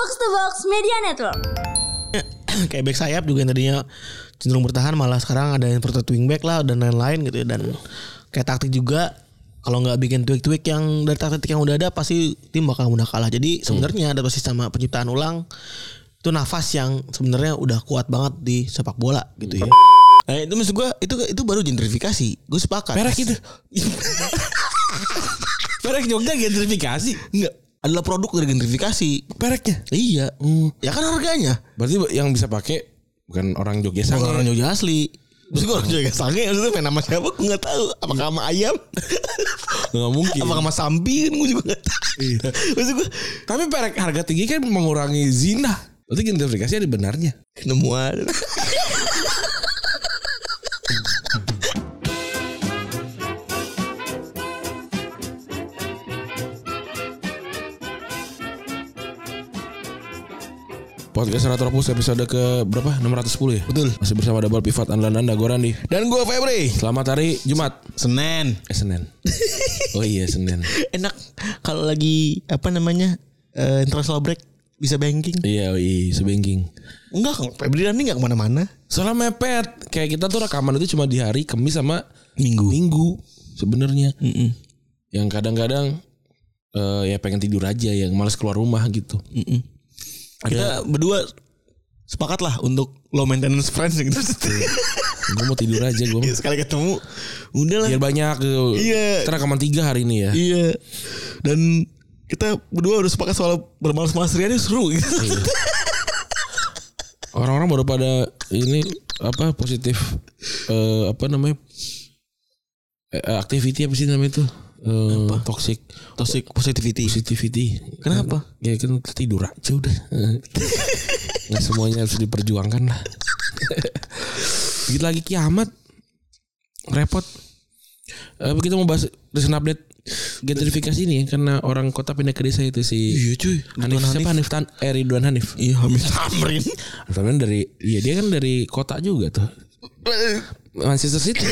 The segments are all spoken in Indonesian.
Box to Box Media Network. kayak back sayap juga yang tadinya cenderung bertahan malah sekarang ada yang protect wingback lah dan lain-lain gitu ya. Dan kayak taktik juga kalau nggak bikin tweak-tweak yang dari taktik yang udah ada pasti tim bakal mudah kalah. Jadi sebenarnya ada basis sama penciptaan ulang itu nafas yang sebenarnya udah kuat banget di sepak bola gitu ya. Nah, itu maksud gue itu itu baru gentrifikasi. Gue sepakat. Perak itu. Perek Jogja gentrifikasi. enggak adalah produk dari gentrifikasi Pereknya. iya ya kan harganya Berarti yang bisa pakai bukan orang Jogja Bukan sange. orang Jogja asli Terus gue orang Jogja sange Maksudnya main nama siapa Gue gak tahu Apakah sama ayam Nggak mungkin. Apakah sama sampi kan Gue juga gak tahu Iya. Maksud gue Tapi perek harga tinggi kan mengurangi zina. Berarti gentrifikasi ada benarnya. Penemuan Podcast Retropus episode ke berapa? 610 ya? Betul. Masih bersama Double Pivot Andalan Anda, gue Randi. Dan gue Febri Selamat hari Jumat. Senin Eh Senin. Oh iya Senin. Enak Kalau lagi Apa namanya eh International break Bisa banking Iya, oh iya, sebengking. Enggak Kang Febri dan ini gak ke mana-mana Soalnya mepet. Kayak kita tuh rekaman itu cuma di hari Kamis sama Minggu Minggu sebenarnya. Mm-mm. Yang kadang-kadang eh, ya pengen tidur aja, yang males keluar rumah gitu. Mm-mm. Kita berdua Sepakat lah Untuk low maintenance friends gitu gue mau tidur aja gue. Sekali ketemu Udah lah Biar banyak gitu. Iya. Kita rekaman tiga hari ini ya. Iya. Dan kita berdua udah sepakat soal bermalas-malas rian seru gitu. Orang-orang baru pada ini apa positif eh, apa namanya eh, activity apa sih namanya itu? Eh, toxic. Toxic positivity. positivity. Kenapa? ya kan tidur aja udah. Nggak semuanya harus diperjuangkan lah. Dikit lagi kiamat. Repot. Eh, kita mau bahas recent update gentrifikasi ini ya, karena orang kota pindah ke desa itu si Iya cuy. Hanif, siapa Hanif. Tan? Eh Ridwan Hanif. Iya Hamid Tamrin. Hanif Tamrin dari iya dia kan dari kota juga tuh. Manchester City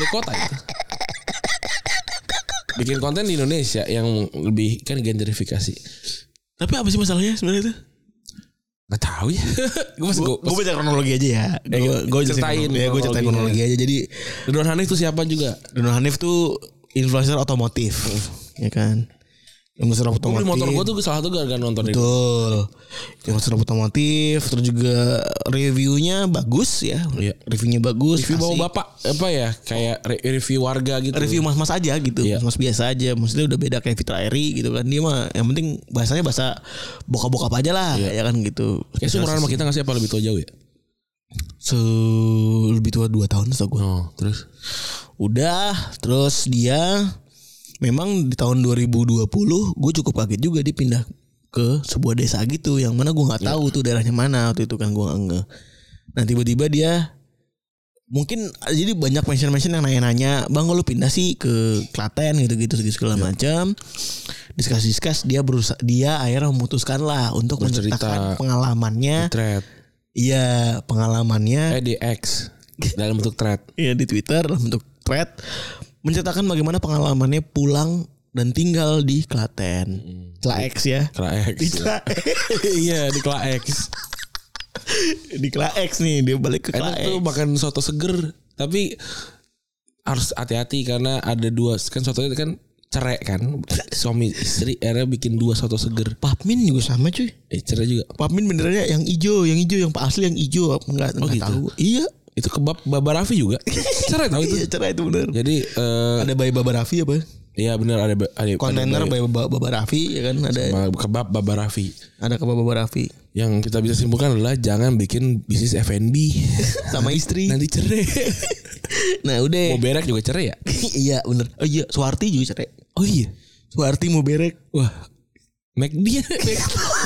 dari kota itu bikin konten di Indonesia yang lebih kan gentrifikasi Tapi apa sih masalahnya sebenarnya itu? Gak tahu ya gue masih gue Gue baca kronologi aja ya. Gue gue ceritain Ya gue ceritain kronologi aja. Jadi Ridwan Hanif tuh siapa juga Donald Hanif tuh influencer otomotif, ya kan? Influencer Gue otomotif. beli motor gue tuh salah satu gara-gara nonton itu Betul. Otomotif, terus juga reviewnya bagus ya. Iya. Reviewnya bagus. Review bawa bapak Apa ya Kayak re- review warga gitu review mas-mas aja gitu, Iya. mas biasa aja. Maksudnya udah beda kayak Fitra Eri gitu kan. Dia mah yang penting bahasanya bahasa bokap-bokap aja lah, ya kan gitu. Kayak seumuran sama kita gak sih Apa lebih tua jauh ya Se lebih tua 2 tahun setahu gue. Oh terus Udah, terus dia memang di tahun 2020 gue cukup kaget juga dia pindah ke sebuah desa gitu yang mana gue nggak tahu tuh daerahnya mana waktu itu kan gue nggak nge. Nah tiba-tiba dia mungkin jadi banyak mention-mention yang nanya-nanya bang lu pindah sih ke Klaten gitu-gitu segala macam diskus-diskus dia berusaha dia akhirnya memutuskan lah untuk Bercerita. menceritakan pengalamannya. iya pengalamannya. Eh di X Dalam bentuk thread. Ya di Twitter dalam bentuk thread menceritakan bagaimana pengalamannya pulang dan tinggal di Klaten. Kla X ya. Kla X Di Kla, Iya di Kla X di Kla X nih dia balik ke Kla Enak X. tuh makan soto seger Tapi Harus hati-hati Karena ada dua Kan soto itu kan Cerai kan Suami istri Akhirnya bikin dua soto seger Papmin juga sama cuy. Eh cerai juga Papmin benernya yang hijau, yang hijau yang asli yang hijau enggak enggak gitu? tahu. Iya. Itu kebab Baba Raffi juga Cerai tau itu Iya, cerai itu bener. Jadi eh, Ada bayi Baba Raffi apa? Iya bener ada, ada Kontainer bayi Baba, Baba Raffi ya kan ada kebab Baba Raffi ada ke Baba Raffi Yang kita bisa simpulkan adalah Jangan bikin bisnis F&B sama istri. Nanti cerai Nah, udah. Mau berak juga cerai ya iya bener. Oh iya, Suwarti juga cerai. Oh iya Suwarti mau berek. Wah McD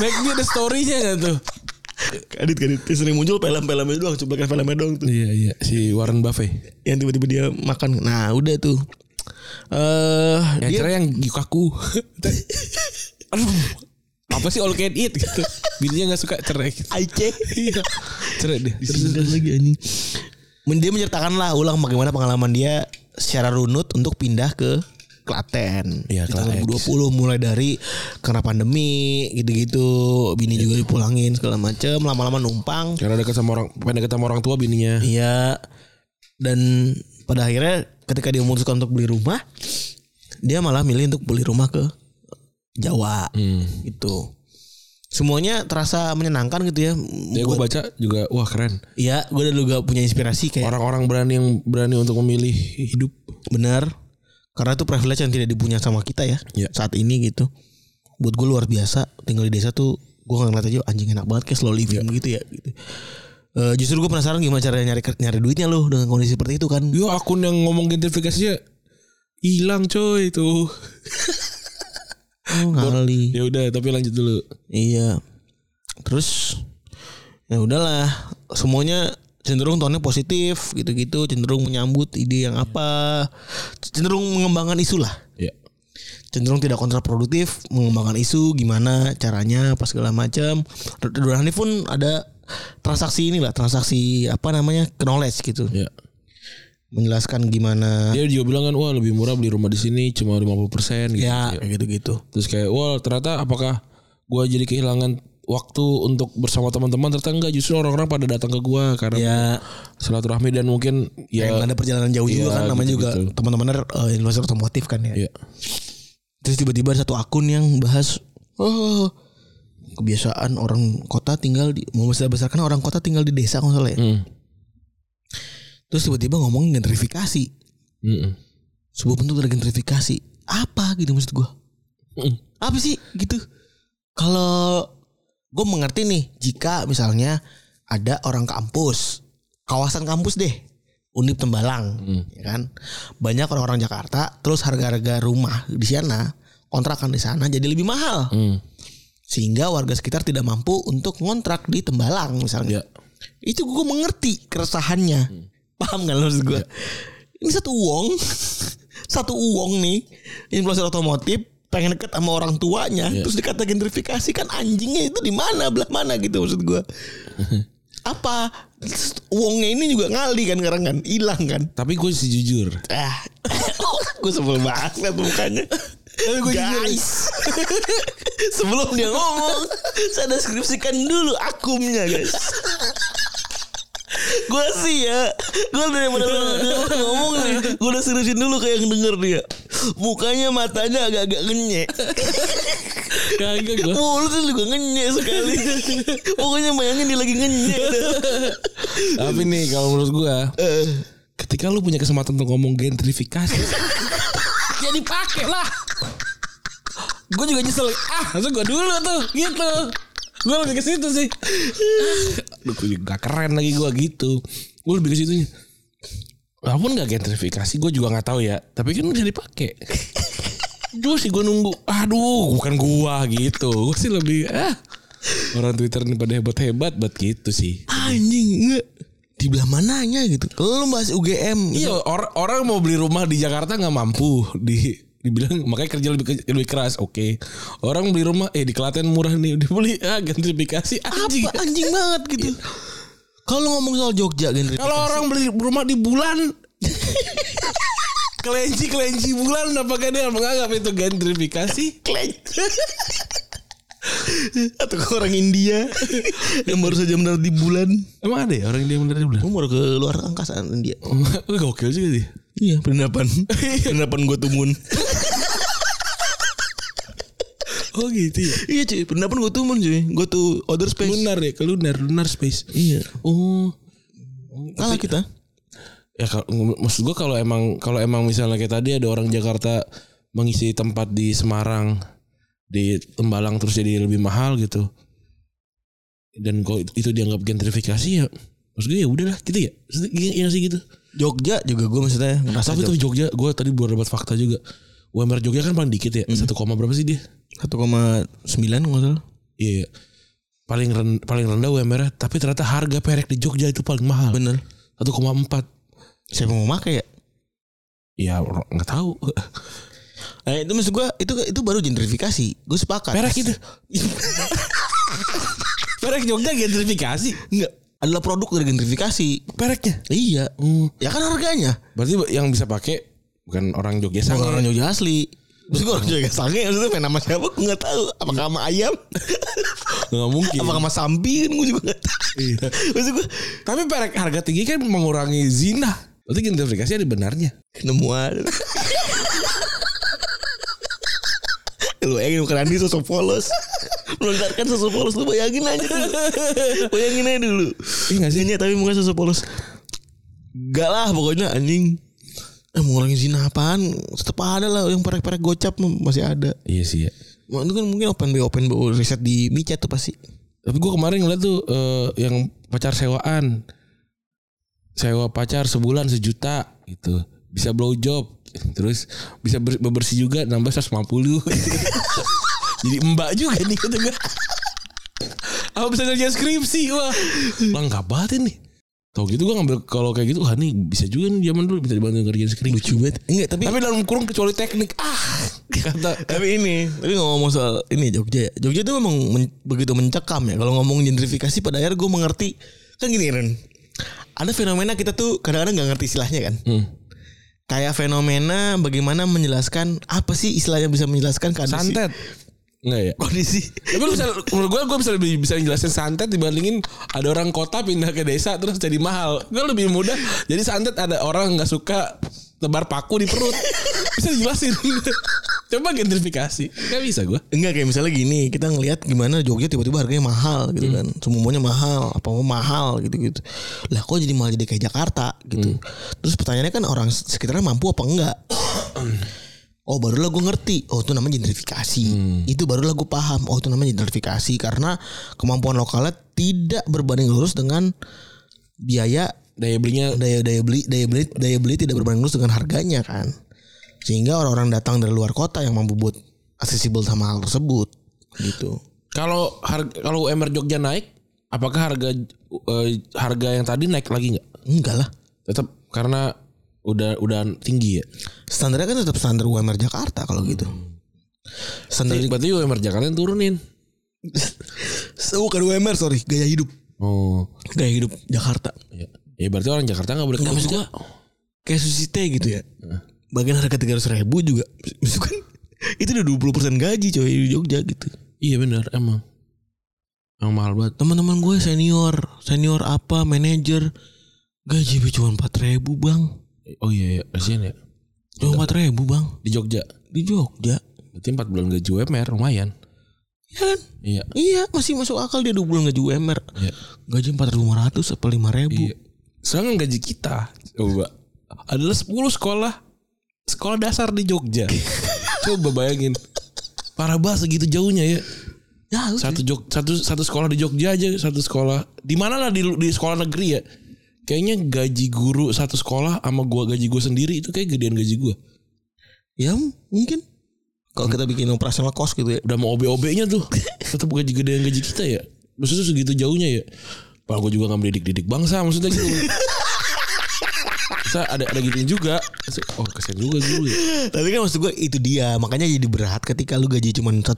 McD ada story-nya gak tuh Kadit kadit. Dia sering muncul film-filmnya doang Cuplikan filmnya doang tuh. Iya iya. Si Warren Buffett. Yang tiba-tiba dia makan. Nah udah tuh. Eh Yang dia cerai yang Yukaku. Aduh Apa sih all can eat? Gitu. Bininya gak suka cerai. Gitu. Aice Iya. Cerai deh. Disindas lagi anjing. Men- Dia menceritakan lah ulang bagaimana pengalaman dia Secara runut untuk pindah ke Klaten. Iya, Klaten. 2020 mulai dari karena pandemi gitu-gitu, bini juga dipulangin segala macem, lama-lama numpang. Karena dekat sama orang pengen dekat sama orang tua bininya. Iya. Dan pada akhirnya ketika dia memutuskan untuk beli rumah, dia malah milih untuk beli rumah ke Jawa. Hmm. Gitu. Semuanya terasa menyenangkan gitu ya. Ya gue baca juga wah keren. Iya, gue juga punya inspirasi kayak Orang-orang berani yang berani untuk memilih hidup. benar. Karena itu privilege yang tidak dipunya sama kita ya Iya. saat ini gitu. Buat gue luar biasa tinggal di desa tuh gue ngeliat aja anjing enak banget kayak slow living Iya. gitu ya gitu. Eh, justru gue penasaran gimana caranya nyari nyari duitnya loh dengan kondisi seperti itu kan. Yo akun yang ngomong gentrifikasinya hilang coy itu. Oh, ngali. Ya udah tapi lanjut dulu. Iya. Terus ya udahlah, semuanya cenderung tonnya positif gitu-gitu, cenderung menyambut ide yang apa, cenderung mengembangkan isu lah. Ya. Cenderung tidak kontraproduktif, mengembangkan isu gimana caranya apa segala macam. Ridwan Hanif pun ada transaksi inilah, transaksi apa namanya? knowledge gitu. Ya. Menjelaskan gimana Dia juga bilang kan wah lebih murah beli rumah di sini cuma 50% gitu. ya kayak gitu-gitu. Terus kayak wah ternyata apakah gua jadi kehilangan waktu untuk bersama teman-teman ternyata enggak justru orang-orang pada datang ke gua karena Ya, silaturahmi dan mungkin ya yang ada perjalanan jauh juga Iya, kan namanya juga gitu-gitu. teman-teman eh, investor otomotif kan ya. ya Terus tiba-tiba ada satu akun yang bahas oh kebiasaan orang kota tinggal di mau besar besarkan orang kota tinggal di desa kalau salah ya. Hmm. Terus tiba-tiba ngomong gentrifikasi. Mm-mm. Sebuah bentuk dari gentrifikasi. Apa gitu maksud gua? Mm. Apa sih gitu? Kalau gue mengerti nih jika misalnya ada orang kampus, kawasan kampus deh, Unip Tembalang, ya kan? Banyak orang-orang Jakarta, terus harga-harga rumah di sana, kontrakan di sana jadi lebih mahal. Hmm. Sehingga warga sekitar tidak mampu untuk ngontrak di Tembalang misalnya. Ya. Itu gue mengerti keresahannya. Paham gak lo gue? Ini satu uang, satu uang nih, influencer otomotif pengen deket sama orang tuanya, terus dikata gentrifikasi kan anjingnya itu di mana belah mana gitu maksud gue. Apa uangnya ini juga ngali kan sekarang kan, hilang kan? Tapi gue sih jujur. Ah, gue sebel banget mukanya. guys, sebelum dia ngomong, saya deskripsikan dulu akumnya guys. gue sih ya, gue dari mana ngomong nih, gue udah seriusin dulu kayak yang denger dia. Mukanya matanya agak-agak ngenyek. Kagak gue. Mulutnya juga ngenyek sekali. Pokoknya bayangin dia lagi ngenyek. Tapi nih kalau menurut gue, Eh, ketika lu punya kesempatan untuk ngomong gentrifikasi, ya dipakai lah. Gue juga nyesel. Ah, harusnya gue dulu tuh, gitu. Gue lebih ke situ sih. Aduh, gue gak keren lagi gue gitu. Gue lebih ke situnya. Walaupun gak gentrifikasi, gue juga gak tahu ya. Tapi kan udah dipakai. Gue sih gue nunggu. Aduh, bukan gua gitu. Gue sih lebih ah. Orang Twitter ini pada hebat-hebat buat gitu sih. anjing enggak di belah mananya gitu. Kalau lu bahas UGM, Iya orang orang mau beli rumah di Jakarta nggak mampu di dibilang makanya kerja lebih lebih keras oke orang beli rumah eh di Klaten murah nih dibeli ah gentrifikasi anjing apa anjing banget gitu. Kalau ngomong soal Jogja gentrifikasi. kalau orang beli rumah di bulan kelenci kelenci bulan apakah dia menganggap itu gentrifikasi atau ke orang India yang baru saja mendarat di bulan. emang ada ya orang dia bener di bulan Gue baru ke luar angkasa India. gokil juga dia Iya, penginapan. penginapan gue tumun. Oh gitu ya? Iya cuy, penginapan gue tumun cuy. Gue tuh other space. lunar ya? Ke lunar lunar space. Iya. oh. Kalah kita. ya kalau maksud gua kalau emang kalau emang misalnya kayak tadi ada orang Jakarta mengisi tempat di Semarang di Tembalang terus jadi lebih mahal gitu. Dan kok itu dianggap gentrifikasi ya maksud gue ya udahlah gitu ya? Maksudnya, iya, sih gitu. Jogja juga gue maksudnya ngerasa tapi tuh Jogja gue tadi baru dapat fakta juga. UMR Jogja kan paling dikit ya satu koma berapa sih dia satu koma sembilan nggak salah. iya paling ren- paling rendah UMR tapi ternyata harga perek di Jogja itu paling mahal Bener. 1,4 Siapa mau pakai ya? ya nggak tahu Eh, itu maksud gue itu itu baru gentrifikasi. Gue sepakat. perek itu perek Jogja gentrifikasi enggak adalah produk dari gentrifikasi. pereknya Iya. Hmm. Ya kan harganya. Berarti yang bisa pakai bukan orang Jogja Bukan orang Jogja asli. Terus gue orang Jogja sange maksudnya main nama siapa gue gak tahu. Apakah sama ayam? Nggak mungkin. Apakah sama sampi kan gue juga gak tahu. Iya. Maksud gue Tapi perek harga tinggi kan mengurangi zina. Berarti gentrifikasi ada benarnya. nemu aja. Lu bayangin bukan Andi sosok polos Melontarkan sosok polos Lu bayangin aja dulu Bayangin aja dulu Iya nggak sih? Iya tapi muka sosok polos Gak lah pokoknya anjing Eh mengurangi zina apaan Tetep ada lah Yang perek-perek gocap masih ada Iya sih ya. Itu kan mungkin open BO open BO riset di micet tuh pasti Tapi gue kemarin ngeliat tuh eh, yang pacar sewaan. Sewa pacar sebulan sejuta gitu. Bisa blow job. Terus bisa ber- bebersih juga nambah 150. Jadi mbak juga nih kata gue. Apa bisa ngerjain skripsi wah. Lengkap banget ini. Tau gitu gue ngambil kalau kayak gitu wah nih bisa juga nih zaman dulu bisa dibantu ngerjain skripsi. Lucu banget Enggak tapi Tapi dalam kurung kecuali teknik. Ah, kata Tapi ini, tapi ngomong soal ini Jogja ya. Jogja itu memang men- begitu mencekam ya. Kalau ngomong gentrifikasi pada akhirnya gue mengerti. Kan gini Ren. Ada fenomena kita tuh kadang-kadang nggak ngerti istilahnya kan. hmm. Kayak fenomena bagaimana menjelaskan apa sih istilahnya bisa menjelaskan kondisi santet. Enggak ya? kondisi Tapi lu bisa, menurut gue gue bisa lebih bisa jelasin santet dibandingin ada orang kota pindah ke desa terus jadi mahal. Gue lebih mudah. Jadi santet ada orang nggak suka tebar paku di perut. Bisa dijelasin. Coba gentrifikasi. Gak bisa gue. Enggak kayak misalnya gini, kita ngelihat gimana Jogja tiba-tiba harganya mahal gitu kan. Semuanya mahal, apa mau mahal gitu-gitu. Lah kok jadi malah jadi kayak Jakarta gitu. Terus pertanyaannya kan orang sekitarnya mampu apa enggak? Oh barulah gue ngerti. Oh itu namanya gentrifikasi. Itu barulah gue paham. Oh itu namanya gentrifikasi karena kemampuan lokalnya tidak berbanding lurus dengan biaya Daya belinya daya daya beli daya beli daya beli tidak berbanding lurus dengan harganya kan sehingga orang-orang datang dari luar kota yang mampu buat aksesibel sama hal tersebut gitu kalau harga kalau UMR Jogja naik, apakah harga eh, harga yang tadi naik lagi nggak? enggak lah Tetap karena udah udah tinggi ya. standarnya kan tetap standar UMR Jakarta kalau gitu. Standar Berarti UMR Jakarta yang turunin. bukan UMR sorry. Gaya hidup. Oh. gaya hidup Jakarta. Ya, ya berarti orang Jakarta nggak boleh Nggak, maksud gua kayak sushi teh gitu ya. Bagian harga tiga ratus ribu juga. Itu kan itu udah 20% gaji coy di Jogja gitu. Iya benar emang. Emang mahal banget. teman-teman gue senior senior apa manajer gaji cuma empat ribu bang Oh iya, iya. kasihan ya. cuma empat ribu bang Di Jogja. di Jogja Berarti 4 bulan gaji UMR lumayan. ya kan Iya. iya masih masuk akal dia dua bulan gaji UMR Iya. gaji empat ribu lima ratus apa lima ribu Iya. Sedangkan gaji kita coba adalah 10 sekolah sekolah dasar di Jogja. coba bayangin. Parah banget segitu jauhnya ya. ya Satu Jog, satu satu sekolah di Jogja aja, satu sekolah di mana lah di di sekolah negeri ya. Kayaknya gaji guru satu sekolah sama gua gaji gua sendiri itu kayak gedean gaji gua. ya mungkin kalau kita bikin operasional cost gitu ya Udah mau OB-OB-nya tuh. Tetap gaji gedean gaji kita ya. Maksudnya segitu jauhnya ya. Pak gue juga gak mendidik-didik bangsa maksudnya gitu. Masa ada ada gitu juga. Oh kesian juga dulu ya. tapi kan maksud gue itu dia makanya jadi berat ketika lu gaji cuma 1,9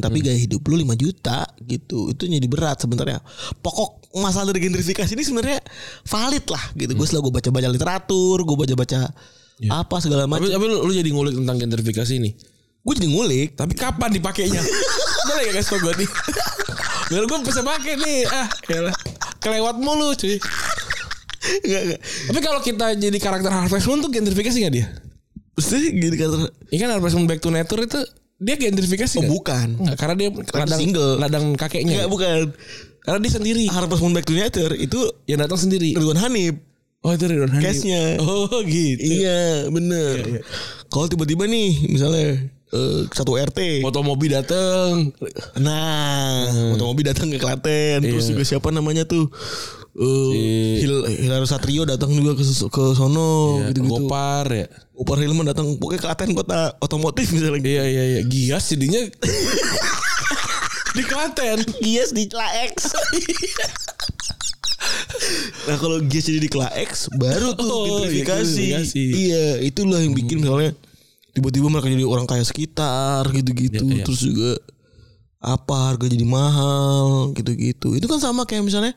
tapi gaya hidup lu 5 juta gitu itu jadi berat sebenarnya pokok masalah dari gentrifikasi ini sebenarnya valid lah gitu gue setelah gue baca-baca literatur gue baca-baca apa segala Tapi, macam tapi lu, lu jadi ngulik tentang gentrifikasi ini. gue jadi ngulik Tapi kapan dipakainya? Boleh gak kasih tau gue nih? Biar gue bisa pakai nih. Ah, yalah. Kelewat mulu cuy. Enggak, enggak. Tapi kalau kita jadi karakter Harvest Moon tuh gentrifikasi gak dia? Mesti gini kata Iya kan Harvest Moon Back to Nature itu dia gentrifikasi Oh nggak? bukan Enggak, karena dia ladang single. ladang kakeknya. Enggak bukan Karena dia sendiri Harvest Moon Back to Nature itu yang datang sendiri. Ridwan Hanif Oh itu Ridwan Hanif. Case-nya. Oh gitu. Iya bener Kalau tiba-tiba nih Misalnya eh, Satu RT Foto mobil datang. Nah Mobil datang ke Klaten Terus juga siapa namanya tuh eh Hil Hilary Satrio datang juga ke, ke sono gitu-gitu Gopar ya. Upar Hilman datang Pokoknya Klaten kota otomotif misalnya Iya iya iya. Gias jadinya di Klaten. Gias di Klaex Nah kalau Gias jadi di Klaex Baru tuh Oh, gentrifikasi. iya, gentrifikasi. Iya itulah yang bikin misalnya Tiba-tiba mereka jadi orang kaya sekitar Gitu-gitu Iya, iya. Terus juga Apa harga jadi mahal Gitu-gitu Itu kan sama kayak misalnya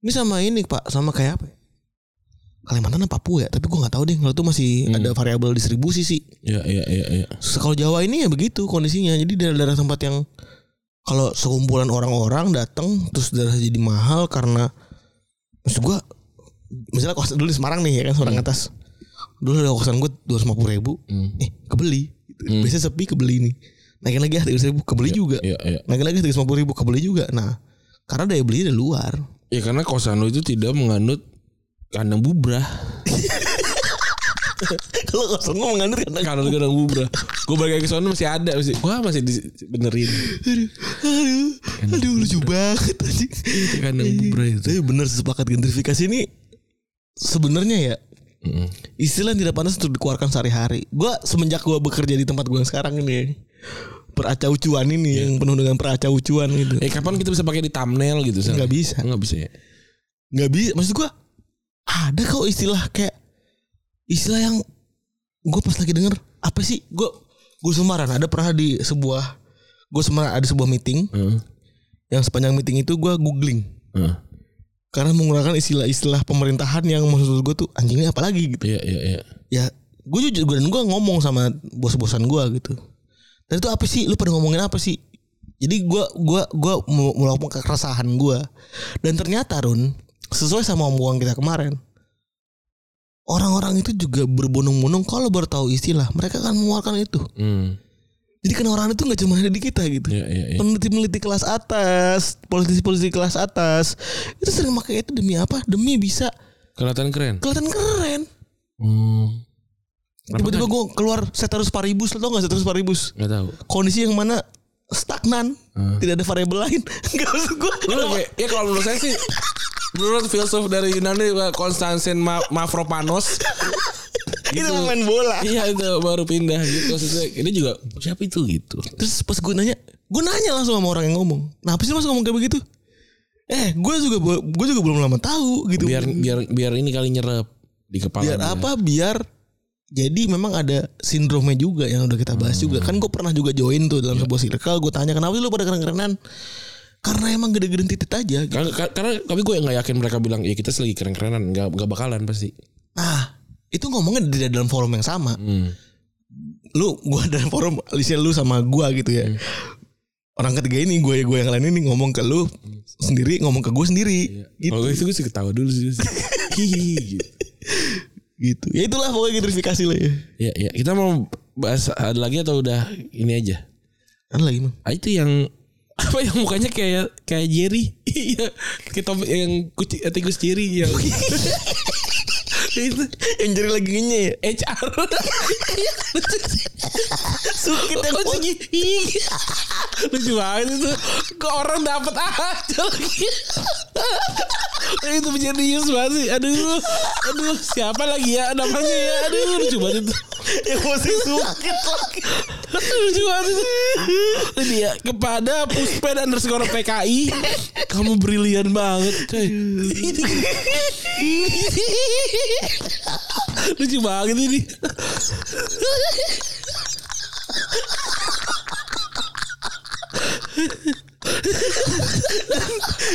Ini sama ini pak. Sama kayak apa ya? Kalimantan apa Papua ya? Tapi gue nggak tahu deh. Kalau itu masih ada variabel distribusi sih. Iya iya iya iya. kalau Jawa ini ya begitu kondisinya. Jadi daerah-daerah tempat yang kalau sekumpulan orang-orang datang terus daerah jadi mahal karena maksud gua misalnya kosan dulu di Semarang nih ya kan Semarang atas. Dulu ada kosan gue dua ratus ribu. Eh kebeli. Biasanya sepi kebeli nih. Naikin lagi tiga ribu kebeli juga. Iya iya. naikin lagi tiga ribu kebeli juga. Nah karena daya beli dari luar Ya karena kosan lu itu tidak menganut kandang bubrah. kalau kosan gue mengandung karena Kandang kandang bubrah. Gue balik ke sana masih ada masih. Wah masih dibenerin. aduh aduh aduh lucu banget anjing. Itu kandang bubrah itu. Tapi bener sepakat gentrifikasi ini sebenarnya ya Mm. istilah yang tidak pantas untuk dikeluarkan sehari-hari. Gua semenjak gua bekerja di tempat gua yang sekarang ini peracaucuan ini yang penuh dengan peracaucuan gitu. Eh kapan kita bisa pakai di thumbnail gitu? Nggak bisa. Nggak bisa ya. Nggak bisa. Maksud gua ada kok istilah kayak istilah yang gue pas lagi denger apa sih? Gue gue semaran ada pernah di sebuah gue semaran ada sebuah meeting Heeh. yang sepanjang meeting itu gua googling Heeh. karena menggunakan istilah-istilah pemerintahan yang maksud gue tuh anjingnya apa lagi gitu. Iya iya iya. ya gue jujur gue dan gue ngomong sama bos-bosan gue gitu dan itu apa sih lu pada ngomongin apa sih jadi gue gua gua mau melakukan keresahan gue dan ternyata Run sesuai sama omongan kita kemarin orang-orang itu juga berbondong-bondong kalau baru tahu istilah mereka akan mengeluarkan itu Hmm. jadi kan orang itu nggak cuma ada di kita gitu Iya iya iya. peneliti-peneliti kelas atas politisi-politisi kelas atas itu sering pakai itu demi apa demi bisa Kelihatan keren. kelihatan keren Hmm. Tiba-tiba gue keluar seterus paribus Lo tau gak seterus paribus Gak tahu. Kondisi yang mana Stagnan. Tidak ada variabel lain. Gak maksud gue Lu kayak, ya kalau menurut saya sih menurut filsuf dari Yunani Konstantin Ma Mavropanos Itu pemain bola. Iya itu baru pindah gitu. Maksudnya ini juga siapa itu gitu? Terus pas gue nanya Gue nanya langsung sama orang yang ngomong. Nah apa sih mas ngomong kayak begitu? Eh gue juga gue juga belum lama tahu gitu. Biar biar biar ini kali nyerap di kepala Biar apa? Biar jadi memang ada sindromnya juga yang udah kita bahas juga. Kan gue pernah juga join tuh dalam sebuah circle gue tanya kenapa sih lu pada keren-kerenan? Karena emang gede-gede titit aja gitu. karena, karena tapi gue nggak yakin mereka bilang ya kita lagi keren-kerenan. Nggak nggak bakalan pasti. Nah itu ngomongnya tidak dalam forum yang sama. Hmm. lu gua dalam forum Alicia lu sama gua gitu ya. Orang ketiga ini gue gue yang lain ini ngomong ke lu sendiri ngomong ke gue sendiri. Gitu kalau itu gue sih ketawa dulu sih hihi gitu. Gitu. Ya itulah pokoknya gentrifikasi lah ya. Ya ya kita mau bahas ada lagi atau udah ini aja? Kan lagi mah ah, itu yang apa yang mukanya kayak kayak Jerry? Iya kita yang kucing tikus Jerry yang itu yang jadi lagi nge ya? HR sukit yang lucu lucu banget itu. Kok orang dapat aja lagi? Itu menjadi banget sih. Aduh aduh siapa lagi ya namanya ya? Aduh lucu banget itu. Yang masih sukit lagi. Lucu banget itu. Dia kepada puspen underscore PKI kamu brilian banget coy lucu banget ini.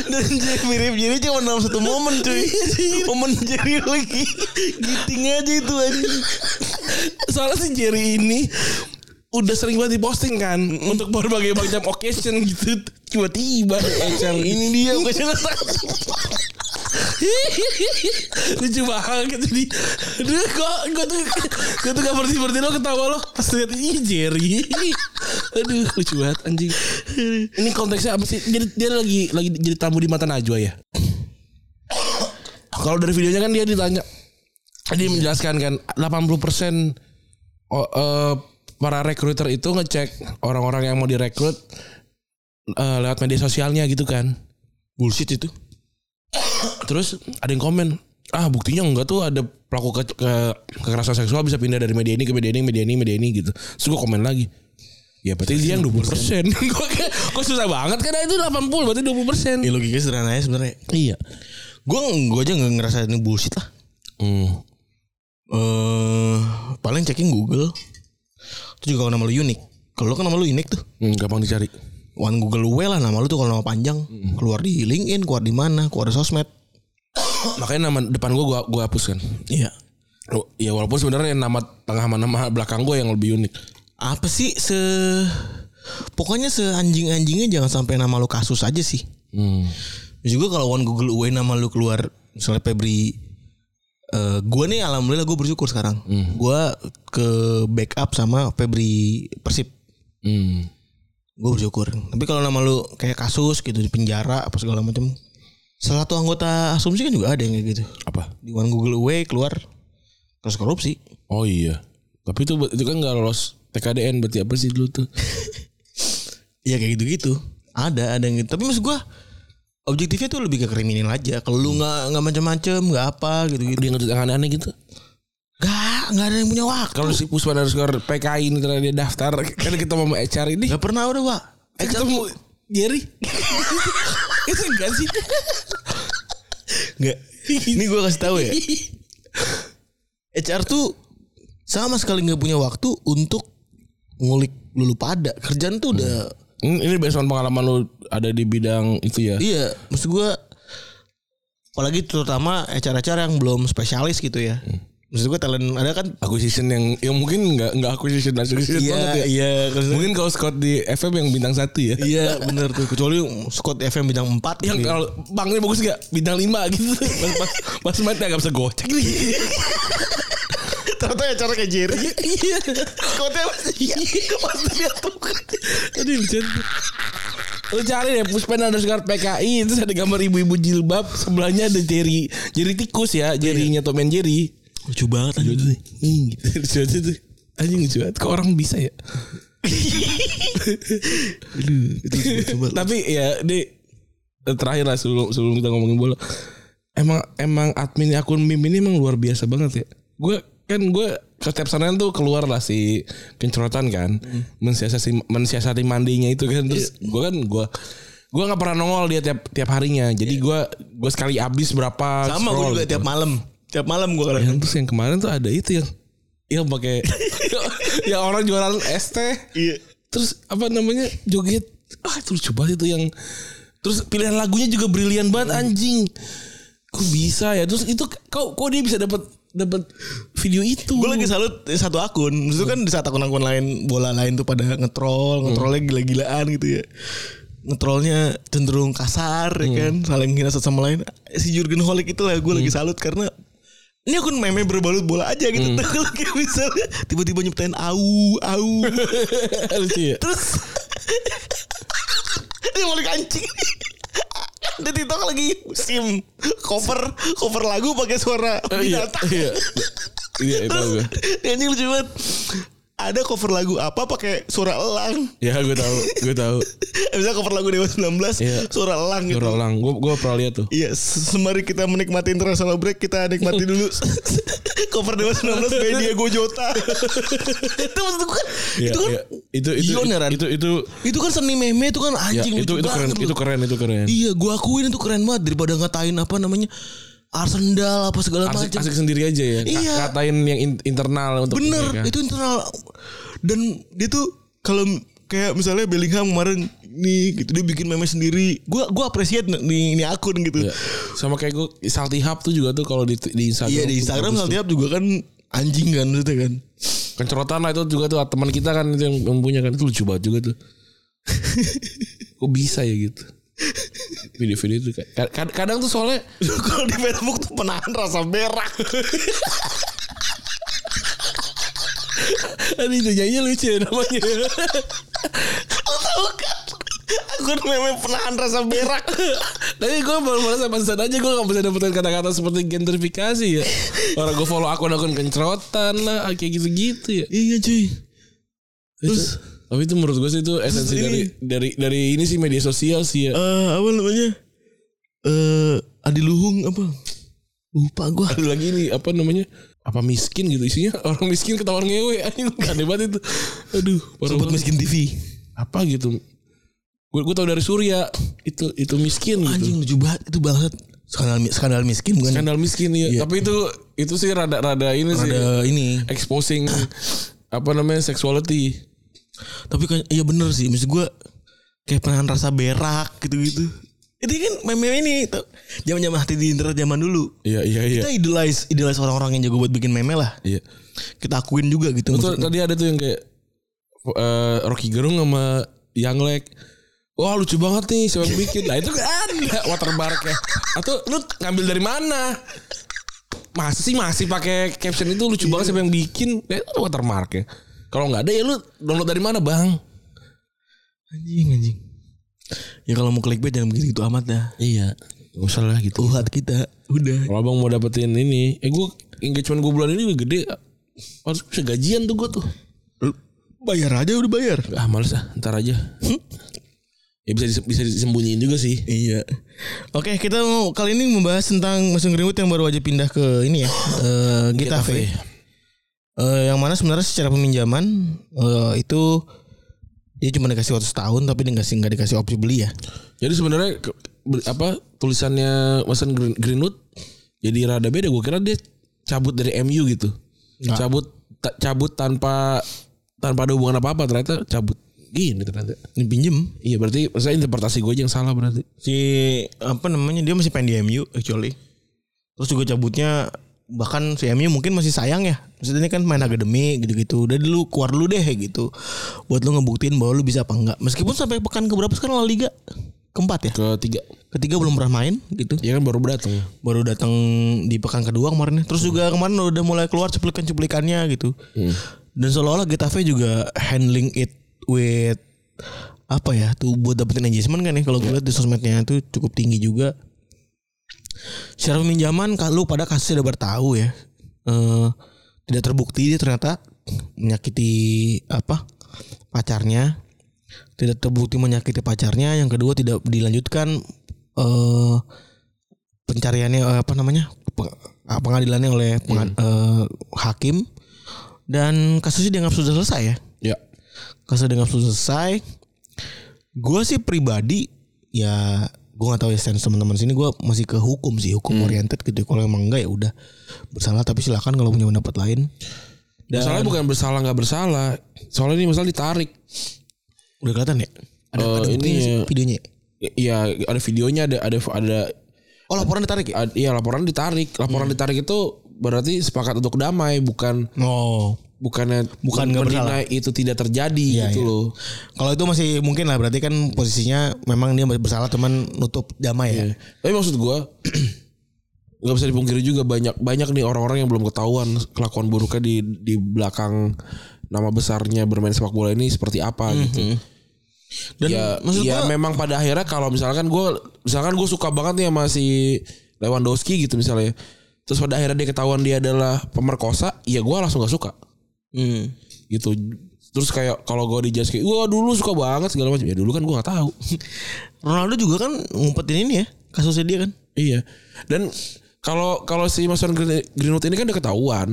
Dan jadi mirip jadi cuma dalam satu momen cuy. Momen jadi lagi giting aja itu aja soalnya si Jerry ini udah sering banget diposting kan untuk berbagai macam occasion gitu. Tiba-tiba. Ini dia bukan lucu banget jadi. Aduh kok gue tuh gue tuh gak berhenti berhenti lo ketawa lo pas lihat ini Jerry. Aduh lucu banget anjing. Ini konteksnya apa sih? Jadi dia lagi lagi jadi tamu di mata Najwa ya? Kalau dari videonya kan dia ditanya dia menjelaskan kan 80 persen para rekruter itu ngecek orang-orang yang mau direkrut eh, lewat media sosialnya gitu kan. Bullshit itu Terus ada yang komen, ah buktinya enggak tuh ada pelaku ke, ke- kekerasan seksual bisa pindah dari media ini ke media ini, media ini, media ini gitu. Terus gue komen lagi. Ya berarti dia yang 20 persen. Gue susah banget kan itu 80 berarti 20 persen. ya logikanya sederhana aja sebenarnya Iya. gue gue aja nggak ngerasa ini bullshit lah Hmm. eh paling checking Google itu juga nama lu unik kalau lu kan nama lu unik tuh Hmm, gampang dicari. One Google well lah nama lu tuh kalau nama panjang keluar di LinkedIn keluar di mana keluar di sosmed Makanya nama depan gue gue gue hapus kan. Iya. Oh, ya walaupun sebenarnya nama tengah sama nama belakang gue yang lebih unik. Apa sih se Pokoknya seanjing-anjingnya jangan sampai nama lu kasus aja sih. Hmm. Juga kalau one Google away nama lu keluar misalnya Febri eh gua nih alhamdulillah gue bersyukur sekarang. Gua ke backup sama Febri Persib. Hmm. Gue bersyukur. Tapi kalau nama lu kayak kasus gitu di penjara apa segala macam. Salah satu anggota asumsi kan juga ada yang kayak gitu. Apa? Di one Google away keluar kasus korupsi. Oh iya. Tapi itu itu kan nggak lolos TKDN berarti apa sih dulu tuh? Iya kayak gitu-gitu. Ada, ada yang gitu. Tapi maksud gua objektifnya tuh lebih ke kriminal aja. Kalau lu nggak nggak macam-macam, nggak apa gitu-gitu. Dia ngerti yang aneh-aneh gitu. Gak, nggak ada yang punya waktu. Kalau si Puspa harus keluar PKI ini karena dia daftar kan kita mau HR ini. Gak pernah udah, Pak. Eh ketemu Jerry. itu enggak sih? Nggak. Ini gua kasih tahu ya. HR tuh sama sekali nggak punya waktu untuk ngulik lulu pada. Kerjaan tuh udah Hmm, Ini based pengalaman lu ada di bidang itu ya. iya, maksud gua apalagi terutama HR-HR yang belum spesialis gitu ya. Maksud gua talent ada kan Acquisition yang yang mungkin enggak enggak acquisition acquisition banget ya. iya, Mungkin kalau Scott di FM yang bintang satu ya. Iya bener tuh Kecuali Scott FM bintang 4 Yang kalau Bang ini bagus gak? Bintang 5 gitu. Pas pas, pas main agak bisa gocek nih. Ternyata ya cara kayak Jerry Iya. Scottnya masih Masih dia tuh Tadi lucu. Lu cari deh Puspen underscore PKI Terus ada gambar ibu-ibu jilbab Sebelahnya ada Jerry Jerry tikus ya Jerrynya Tom and Jerry Lucu banget aja Hmm, gitu. Lucu aja tuh Anjing lucu banget. Kok orang bisa ya? Itu Tapi ya di Terakhir lah sebelum, sebelum kita ngomongin bola. Emang emang admin akun meme ini emang luar biasa banget ya. Gue kan gue setiap Senin tuh keluar lah si kencrotan kan. Mensiasati mensiasati mandinya itu kan. Terus gue kan gue gue nggak pernah nongol dia tiap tiap harinya. Jadi gue gue sekali habis berapa Sama gue juga gitu. tiap malam Tiap malam gue kadang Yang terus yang kemarin tuh ada itu yang yang pakai yang orang jualan es teh. Iya. Terus apa namanya joget. Ah itu lucu banget itu yang terus pilihan lagunya juga brilian banget anjing. Kok bisa ya? Terus itu kok kok dia bisa dapat dapat video itu? Gue lagi salut satu akun. Maksudnya kan di saat akun-akun lain Bola lain tuh pada ngetrol Ngetrolnya gila-gilaan gitu ya. Ngetrolnya cenderung kasar ya kan? Saling hina satu sama lain. Si Jurgen Holik itu lah gue lagi salut Karena ini akun meme berbalut bola aja gitu. Kalau kayak misalnya Tiba-tiba nyiptain au Au. Lucu ya. Terus Dia mau kancing Di TikTok lagi musim cover cover lagu pakai suara Oh, iya binatang. iya. Iya itu Terus gue anjing lucu banget. Ada cover lagu apa pakai suara elang. ya gue tahu gue tahu Misalnya cover lagu Dewa 19 Iya. suara elang gitu. Suara ulang gue gue pernah lihat tuh Iya, semari kita menikmati international break, kita nikmati dulu cover Dewa 19 by Diego Jota. itu maksud gue kan, Iya, itu kan iya. itu itu Ion ya, itu itu itu kan seni meme itu kan ya, anjing itu lucu itu keren itu keren itu keren Iya, gua akuin itu keren banget daripada ngatain apa namanya Arsenal apa segala asik macam. asik sendiri aja ya Iya. ngatain yang in- internal untuk Bener, mereka. itu internal dan dia tuh kalau kayak misalnya Bellingham kemarin nih gitu dia bikin meme sendiri. Gua gua appreciate nih ini akun gitu. Iya. Sama kayak gue Salty Hub tuh juga tuh kalau di di Instagram. Iya di Instagram. Saltiap juga kan anjing kan maksudnya kan. Kencrotan lah itu juga tuh teman kita kan itu yang yang punya kan itu lucu banget juga tuh. Kok bisa ya gitu. Video-video itu kayak- kad- kadang tuh soalnya Kalau di Facebook tuh penahan rasa berak. Aduh itu nyanyi lucu ya namanya. Lo tau kan? Akun meme penahan rasa berak. Tapi gue baru merasa pantesan aja gue gak bisa dapetin kata-kata seperti gentrifikasi ya. Orang gue follow akun-akun kencrotan lah kayak gitu-gitu ya. iya cuy. Terus tapi itu menurut gue sih itu esensi ini- dari dari dari ini sih media sosial sih ya. Eh apa namanya? Eh Adi Luhung apa? Lupa gua. ada lagi nih apa namanya apa miskin gitu isinya orang miskin ketahuan ngewe anjing aneh banget itu aduh Sobat miskin TV. apa gitu gue gue tau dari Surya itu itu miskin gitu Anjing lucu banget itu banget. Skandal skandal miskin bukan? skandal miskin ya tapi itu itu sih rada rada ini sih Ada ini. exposing apa namanya sexuality Tapi kan iya bener sih Maksud gue Kayak penahan rasa berak gitu-gitu Itu kan meme ini. Zaman-zaman hati di internet zaman dulu. Iya iya iya. Kita idolize idolize orang-orang yang jago buat bikin meme lah. Iya. Kita akuin juga gitu. Betul, maksudnya. tadi ada tuh yang kayak eh, Rocky Gerung sama Young Leg. Wah lucu banget nih siapa yang bikin. Nah itu kan ada watermarknya. Atau lu ngambil dari mana? Masih sih masih pakai caption itu lucu banget siapa yang bikin. Ya itu ada watermarknya. Kalau nggak ada ya lu download dari mana bang? Anjing anjing. Ya kalau mau clickbait jangan begitu amat dah. Iya. Gak usah lah gitu. Tuhat kita udah. Kalau abang mau dapetin ini, eh gue engagement gue bulan ini gede. Harus bisa gajian tuh gue tuh. Bayar aja udah bayar. Ah males ah, ntar aja. ya bisa bisa disembunyiin juga sih. Iya. Oke, kita mau kali ini membahas tentang Mason Greenwood yang baru aja pindah ke ini ya, eh Getafe. Eh, yang mana sebenarnya secara peminjaman eh, itu dia cuma dikasih waktu setahun tapi dikasih nggak dikasih opsi beli ya. Jadi sebenarnya apa tulisannya Mason Green- Greenwood jadi rada beda. Gue kira dia cabut dari MU gitu. Nggak. Cabut ta- cabut tanpa tanpa ada hubungan apa apa ternyata cabut gini ternyata. Ini pinjem Iya berarti saya interpretasi gue aja yang salah berarti. si apa namanya dia masih pengen di MU actually. Terus juga cabutnya bahkan si MU mungkin masih sayang ya. Maksudnya ini kan main akademi gitu-gitu. Udah dulu keluar dulu deh gitu. Buat lu ngebuktiin bahwa lu bisa apa enggak. Meskipun sampai pekan keberapa sekarang La Liga? Keempat ya. Ketiga. Ketiga belum pernah main gitu. Ya kan baru datang. Baru datang di pekan kedua kemarin. ya. Terus juga kemarin udah mulai keluar cuplikan-cuplikannya gitu. Dan seolah-olah Getafe juga handling it with apa ya tuh buat dapetin engagement kan ya kalau gue lihat di sosmednya itu cukup tinggi juga secara peminjaman kalau pada kasusnya udah bertahu ya. Eh, tidak terbukti dia ternyata menyakiti apa pacarnya. Tidak terbukti menyakiti pacarnya. Yang kedua tidak dilanjutkan eh pencariannya eh, apa namanya ah, pengadilannya oleh penga- eh, hakim. Dan kasusnya dianggap sudah selesai ya? Ya. kasusnya dianggap sudah selesai. Gue sih pribadi ya gue nggak tahu ya stance teman-teman sini gue masih ke hukum sih hukum oriented gitu kalau emang enggak ya udah bersalah tapi silakan kalau punya pendapat lain dan Masalahnya bukan bersalah nggak bersalah. Soalnya ini masalah ditarik. udah kelihatan ya ada, Eh, ada ini sih, ya. videonya Iya ada videonya ada ada ada oh laporan ditarik ya iya laporan ditarik. Laporan ditarik itu berarti sepakat untuk damai bukan oh bukannya Bukan nggak mendinai itu tidak terjadi Iya, gitu iya. loh. kalau itu masih mungkin lah berarti kan posisinya memang dia bersalah cuman nutup damai ya Iya. Tapi maksud gua nggak bisa dipungkiri juga banyak banyak nih orang-orang yang belum ketahuan kelakuan buruknya di di belakang nama besarnya bermain sepak bola ini seperti apa gitu. dan ya, maksud ya gua memang pada akhirnya kalau misalkan gue misalkan gue suka banget nih sama si Lewandowski gitu misalnya terus pada akhirnya dia ketahuan dia adalah pemerkosa ya gue langsung gak suka hmm. gitu. Terus kayak kalau gue dijudge kayak wah dulu suka banget segala macam. Ya dulu kan gue nggak tahu. Ronaldo juga kan ngumpetin ini ya kasusnya dia kan. Iya. Dan kalau kalau si Mason Green- Greenwood ini kan udah ketahuan.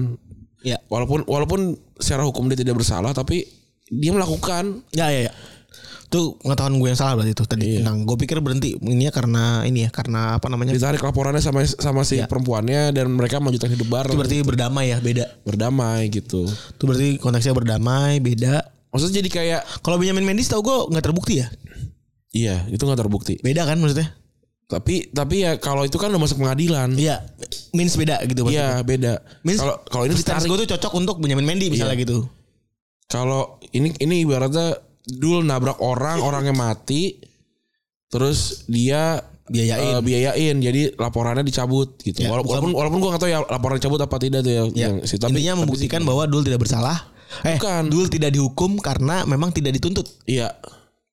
Ya. Walaupun walaupun secara hukum dia tidak bersalah tapi dia melakukan. Ya ya ya itu pengetahuan gue yang salah berarti itu tadi. Tentang gue pikir berhenti ini ya karena ini ya karena apa namanya? Ditarik laporannya sama sama si perempuannya dan mereka melanjutkan hidup itu bareng berarti berdamai ya beda. Berdamai gitu. Itu berarti konteksnya berdamai beda. Maksudnya jadi kayak kalau Benjamin Mendy tau gue nggak terbukti ya? Iya itu nggak terbukti. beda kan maksudnya? Tapi tapi ya kalau itu kan udah masuk pengadilan. iya means beda gitu maksudnya. Iya beda. means Kalau kalau ini ditarik. gue tuh cocok untuk Benjamin Mendy misalnya gitu. Kalau ini ini ibaratnya dul nabrak orang orangnya mati, terus dia Biayain. eh, biayain jadi laporannya dicabut gitu. Ya, Wala- bukan- walaupun walaupun gua nggak tahu ya laporan dicabut apa tidak tuh ya. Ya, yang si- tapi- intinya tapi membuktikan sih- bahwa Dul tidak bersalah. Eh, Bukan. Dul tidak dihukum karena memang tidak dituntut. Iya.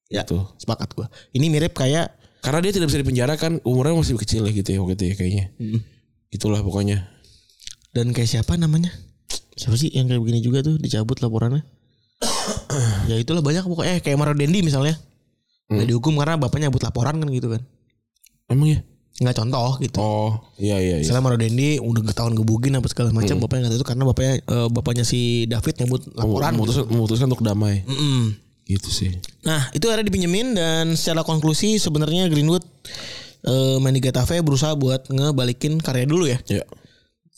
Ya, Gitu. sepakat gua. Ini mirip kayak Karena dia tidak bisa dipenjara kan umurnya masih kecil ya gitu ya waktu itu ya kayaknya. Itulah pokoknya. dan kayak siapa namanya? Siapa sih yang kayak begini juga tuh dicabut laporannya? Ya itulah banyak pokoknya eh, kayak Mario Dendi misalnya. Nggak dihukum karena bapaknya nyabut laporan kan gitu kan. Emang ya? Nggak contoh gitu. Oh, iya iya iya. Misalnya Mario Dendi udah ketahuan gebukin apa segala macam bapaknya nggak itu karena bapaknya eh, bapaknya si David nyabut laporan. memutuskan, memutuskan untuk damai. Mm-mm. Gitu sih. Nah itu akhirnya dipinjemin dan secara konklusi sebenarnya Greenwood eh, main di Getafe berusaha buat ngebalikin karya dulu ya. Ya.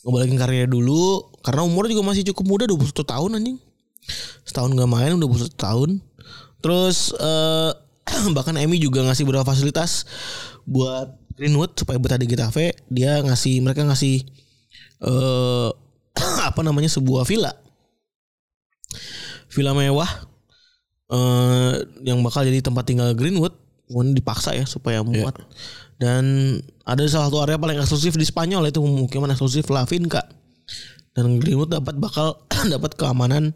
Ngebalikin karya dulu karena umurnya juga masih cukup muda 21 tahun anjing. Setahun gak main udah 21 tahun. Terus eh bahkan Emi juga ngasih beberapa fasilitas buat Greenwood supaya betah di Getafe. Dia ngasih mereka ngasih eh apa namanya sebuah villa. Villa mewah eh yang bakal jadi tempat tinggal Greenwood. Kemudian dipaksa ya supaya muat. Dan ada salah satu area paling eksklusif di Spanyol yaitu pemukiman eksklusif La Finca. Dan Greenwood dapat bakal dapat keamanan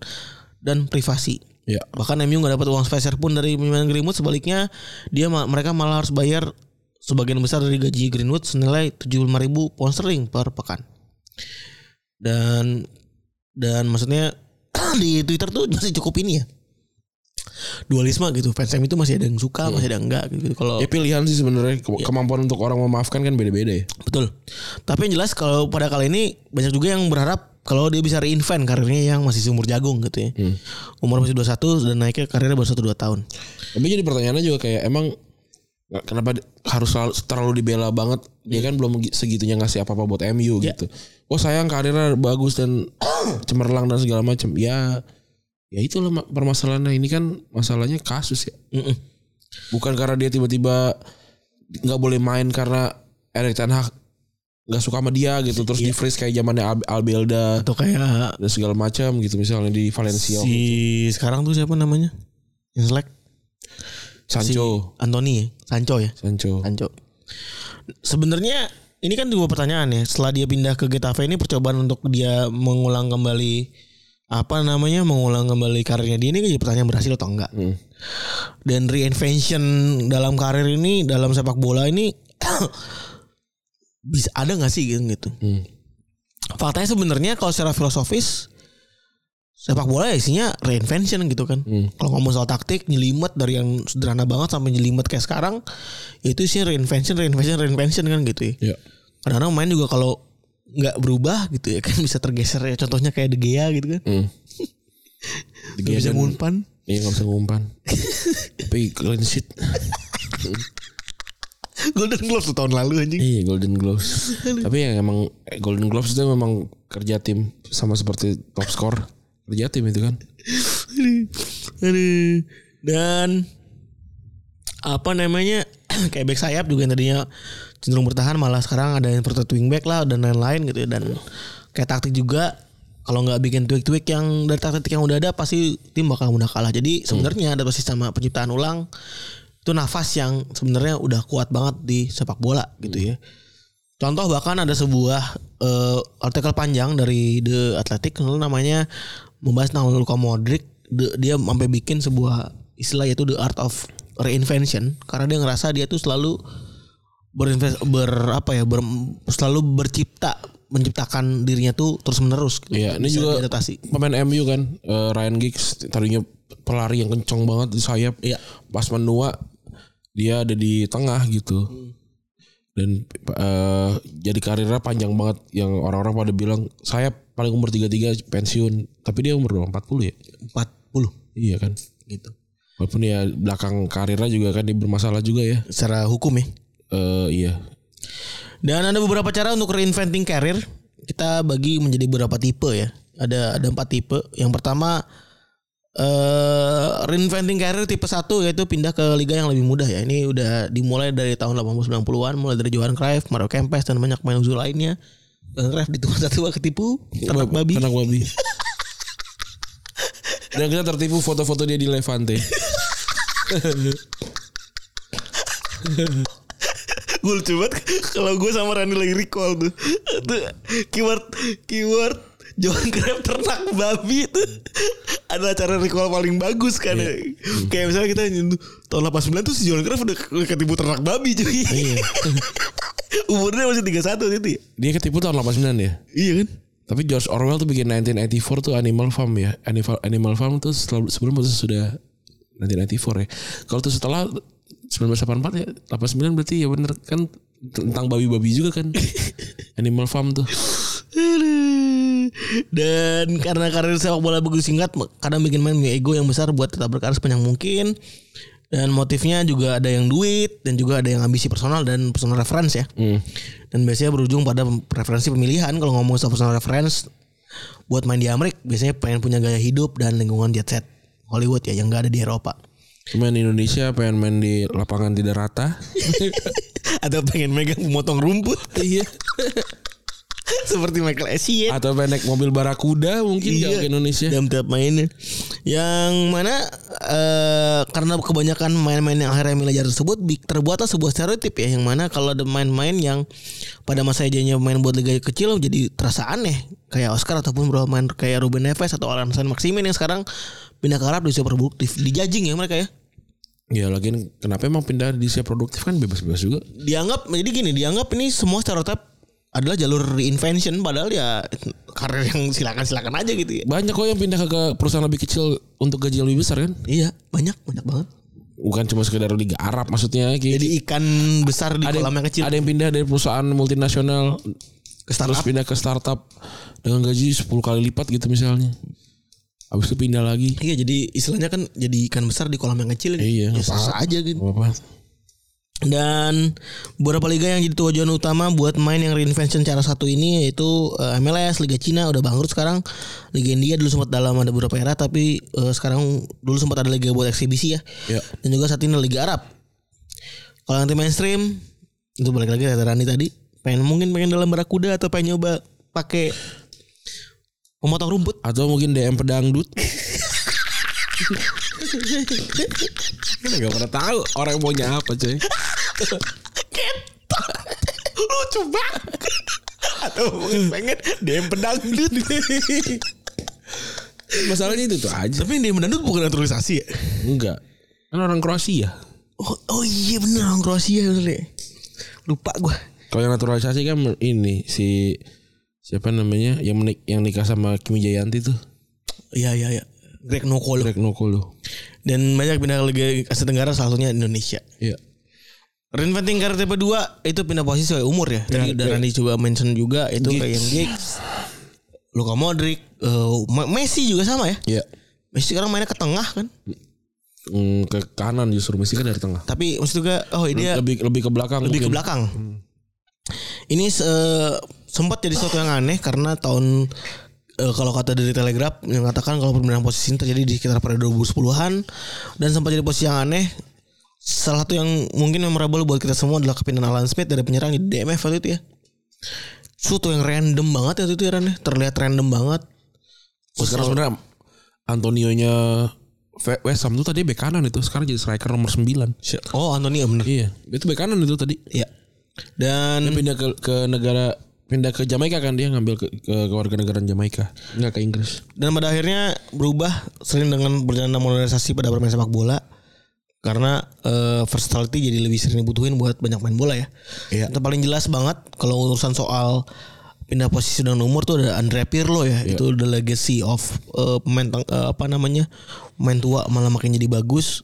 dan privasi. Ya. Bahkan MU nggak dapat uang spesial pun dari pemain Greenwood sebaliknya dia mereka malah harus bayar sebagian besar dari gaji Greenwood senilai 75.000 pound sterling per pekan. Dan dan maksudnya di Twitter tuh masih cukup ini ya. Dualisme gitu. Fans MU itu masih ada yang suka, masih ada yang enggak gitu. Kalau Ya pilihan sih sebenarnya Ke- Iya. kemampuan untuk orang memaafkan kan beda-beda ya. Betul. Tapi yang jelas kalau pada kali ini banyak juga yang berharap kalau dia bisa reinvent karirnya yang masih seumur jagung gitu ya. Umur masih 21 dan naiknya karirnya baru 1 2 tahun. Tapi jadi pertanyaannya juga kayak emang kenapa harus selalu, terlalu dibela banget? Dia kan belum gi- segitunya ngasih apa-apa buat MU Ya. gitu. Oh sayang karirnya bagus dan cemerlang dan segala macam. Ya ya itulah ma- permasalahannya ini kan masalahnya kasus ya. Mm-mm. Bukan karena dia tiba-tiba nggak boleh main karena Erik Ten Hag nggak suka sama dia gitu terus di freeze kayak zamannya Al- Albelda Atau kayak dan segala macam gitu misalnya di Valencia si sekarang tuh siapa namanya? Yang selek Sancho Anthony ya? Sancho ya? Sancho Sancho. Sebenarnya ini kan dua pertanyaan ya. Setelah dia pindah ke Getafe ini percobaan untuk dia mengulang kembali apa namanya mengulang kembali karirnya dia ini jadi pertanyaan berhasil atau enggak. Hmm. Dan reinvention dalam karir ini dalam sepak bola ini bisa ada nggak sih gitu? gitu. Hmm. Faktanya sebenarnya kalau secara filosofis sepak bola ya isinya reinvention gitu kan. Hmm. Kalau ngomong soal taktik nyelimet dari yang sederhana banget sampai nyelimet kayak sekarang itu isinya reinvention, reinvention, reinvention kan gitu ya. ya Kadang-kadang main juga kalau nggak berubah gitu ya kan bisa tergeser ya contohnya kayak De Gea gitu kan. Hmm. Nggak bisa ngumpan. Iya gak bisa ngumpan Tapi clean sheet Golden Glove tuh tahun lalu anjing. Iya Golden Gloves Tapi yang emang eh, Golden Gloves itu memang kerja tim Sama seperti top score. Kerja tim itu kan. Dan apa namanya kayak back sayap juga yang tadinya cenderung bertahan malah sekarang ada yang seperti wingback lah dan lain-lain gitu. Ya dan kayak taktik juga kalau nggak bikin tweak-tweak yang dari taktik yang udah ada pasti tim bakal mudah kalah. Jadi sebenarnya ada pasti sama penciptaan ulang itu nafas yang sebenarnya udah kuat banget di sepak bola gitu ya Contoh bahkan ada sebuah eh, artikel panjang dari The Athletic namanya membahas tentang Luka Modric. The- dia sampai bikin sebuah istilah yaitu the art of reinvention karena dia ngerasa dia tuh selalu berinvest ber apa ya ber, selalu bercipta menciptakan dirinya tuh terus menerus gitu. Iya ini Bisa juga diadaptasi. Pemain MU kan eh, Ryan Giggs Tadinya pelari yang kencong banget di sayap Iya. Pas menua Dia ada di tengah gitu Dan eh, Jadi karirnya panjang banget Yang orang-orang pada bilang Sayap paling umur 33 pensiun Tapi dia umur berapa? 40 ya 40 Iya kan gitu. Walaupun ya belakang karirnya juga kan dia bermasalah juga ya. Secara hukum ya. Eh iya. Dan ada beberapa cara untuk reinventing karir. Kita bagi menjadi beberapa tipe ya. Ada ada empat tipe. Yang pertama eh reinventing karir tipe satu yaitu pindah ke liga yang lebih mudah ya. Ini udah dimulai dari tahun 80 90-an mulai dari Johan Cruyff, Mario Kempes dan banyak pemain uzul lainnya. Johan Cruyff di tua satu ketipu ternak babi. Ternak babi. Dan kita tertipu foto-foto dia di Levante. gue lucu banget kalau gue sama Rani lagi recall tuh. tuh keyword keyword Johan Cruyff ternak babi itu adalah cara recall paling bagus kan ya. Kayak misalnya kita nyentuh tahun 89 tuh si Johan Cruyff udah ketipu ternak babi cuy. Iya. Umurnya masih 31 itu. Dia ketipu tahun 89 ya. Iya kan? Tapi George Orwell tuh bikin 1984 tuh Animal Farm ya. Animal Animal Farm tuh setelah, sebelum itu sudah 1984 ya. Kalau tuh setelah 1984 ya 89 berarti ya bener kan tentang babi-babi juga kan. Animal Farm tuh. Dan karena karir sepak bola begitu singkat, kadang bikin main punya ego yang besar buat tetap berkarir sepanjang mungkin. Dan motifnya juga ada yang duit dan juga ada yang ambisi personal dan personal reference ya. Hmm. Dan biasanya berujung pada preferensi pemilihan kalau ngomong soal personal reference buat main di Amerika biasanya pengen punya gaya hidup dan lingkungan jet set Hollywood ya yang gak ada di Eropa. Di Indonesia pengen main di lapangan tidak rata. Atau pengen megang memotong rumput. iya. Seperti Michael Essien. Atau pengen naik mobil barakuda mungkin Iya. ke Indonesia. Jam tiap mainnya. Yang mana eh karena kebanyakan main-main yang akhirnya Jarre tersebut terbuatlah sebuah stereotip ya yang mana kalau ada main-main yang pada masa ejanya main buat liga kecil jadi terasa aneh kayak Oscar ataupun beberapa main kayak Ruben Neves atau Alan San Maximin yang sekarang pindah ke Arab di usia produktif dijajing ya mereka ya Ya lagian kenapa emang pindah di usia produktif kan bebas-bebas juga. dianggap jadi gini dianggap ini semua stereotip adalah jalur reinvention padahal ya karir yang silakan-silakan aja gitu ya Banyak kok yang pindah ke, perusahaan lebih kecil untuk gaji lebih besar kan. iya banyak banyak banget Bukan cuma sekedar Liga Arab maksudnya. Kayak jadi ikan besar di ada, kolam yang kecil ada yang pindah dari perusahaan multinasional ke startup terus pindah ke startup dengan gaji 10 kali lipat gitu misalnya. Habis itu pindah lagi. Iya jadi istilahnya kan jadi ikan besar di kolam yang kecil Iya, ya sah aja gitu. Apa? Dan beberapa liga yang jadi tujuan utama buat main yang reinvention cara satu ini yaitu eh, MLS, Liga Cina udah bangkrut sekarang. Liga India dulu sempat dalam ada beberapa era tapi eh, sekarang dulu sempat ada liga buat eksibisi ya. Ya. Dan juga saat ini Liga Arab. Kalau nanti mainstream itu balik lagi kata Rani tadi pengen mungkin pengen dalam barakuda atau pengen nyoba pakai pemotong rumput Atau mungkin DM pedangdut. Gak pernah tahu orang maunya apa coy. lucu banget atau mungkin pengen DM pedangdut Masalahnya itu tuh aja. tapi DM pedangdut bukan naturalisasi ya Enggak. Kan orang Kroasia. oh, oh iya bener orang Kroasia bener ya lupa gua Kalau yang naturalisasi kan ini si siapa namanya yang menik, yang nikah sama Kimi Jayanti tuh. iya iya iya Greg Nokolo Greg Nokolo. dan banyak pindah ke Liga Asia Tenggara salah satunya Indonesia Iya. Reinventing karir tipe 2 itu pindah posisi sesuai umur ya. Tadi udah Randy coba mention juga itu kayak yang Giggs, Luka Modric, Ma- Messi juga sama ya. Iya. Messi sekarang mainnya ke tengah kan. Mm, ke kanan justru Messi kan dari tengah. Tapi maksud juga oh ini dia lebih lebih ke belakang lebih ke mungkin. belakang. Ini eh, sempat jadi sesuatu yang aneh karena tahun eh, kalau kata dari Telegraph yang mengatakan kalau perpindahan posisi ini terjadi di sekitar pada 2010-an dan sempat jadi posisi yang aneh. Salah satu yang mungkin memorable buat kita semua adalah kepindahan Alan Smith dari penyerang di DMF waktu itu ya. Suatu yang random banget ya itu ya Ran, ya. Terlihat random banget. Sekarang sebenarnya Antonio-nya West Ham tuh tadi bek kanan itu sekarang jadi striker nomor 9. Oh Anthony ya bener. Iya, itu bek kanan itu tadi. Iya. Dan Dia pindah ke ke negara pindah ke Jamaika kan dia ngambil ke, ke, warga negara Jamaika, enggak ke Inggris. dan pada akhirnya berubah sering dengan berjalannya modernisasi pada bermain sepak bola karena eh, versatility jadi lebih sering dibutuhin buat banyak main bola ya. Iya. Yang paling jelas banget kalau urusan soal pindah posisi dan umur tuh ada Andrea Pirlo ya. Itu the legacy of eh, pemain eh, apa namanya? pemain tua malah makin jadi bagus.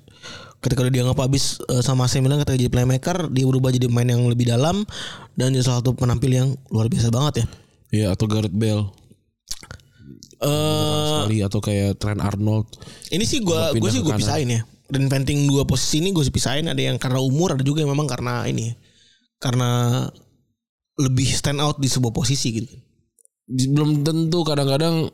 Ketika udah dianggap habis eh, sama AC Milan ketika jadi playmaker, dia berubah jadi pemain yang lebih dalam dan jadi salah satu penampil yang luar biasa banget ya. Iya, atau Gareth Bale. Eh Sekali atau kayak Trent Arnold. Ini sih gua Pindah gue sih gue pisahin ya. Reinventing dua posisi ini gue sih pisahin ada yang karena umur ada juga yang memang karena ini karena lebih stand out di sebuah posisi gitu. Belum tentu kadang-kadang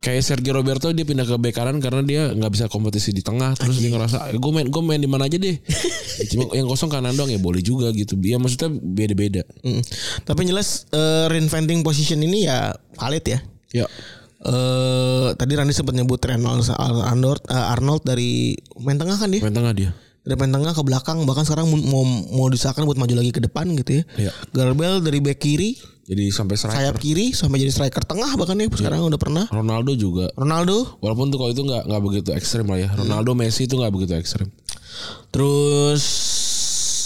kayak Sergio Roberto dia pindah ke bek kanan karena dia nggak bisa kompetisi di tengah terus dia ngerasa gue main gue main di mana aja deh cuma yang kosong kanan doang ya boleh juga gitu ya maksudnya beda-beda Mm. Tapi jelas eh, reinventing position ini ya valid ya. ya Eh tadi Randy sempat nyebut Reynolds Arnold eh, Arnold dari main tengah kan dia. main tengah dia Dari main tengah ke belakang bahkan sekarang mau mau disahkan buat maju lagi ke depan gitu ya. Iya. Garbel dari back kiri, jadi sampai striker sayap kiri sampai jadi striker tengah bahkan ya sekarang udah pernah. Ronaldo juga Ronaldo walaupun tuh kalau itu nggak nggak begitu ekstrim lah ya Ronaldo Messi itu nggak begitu ekstrim Terus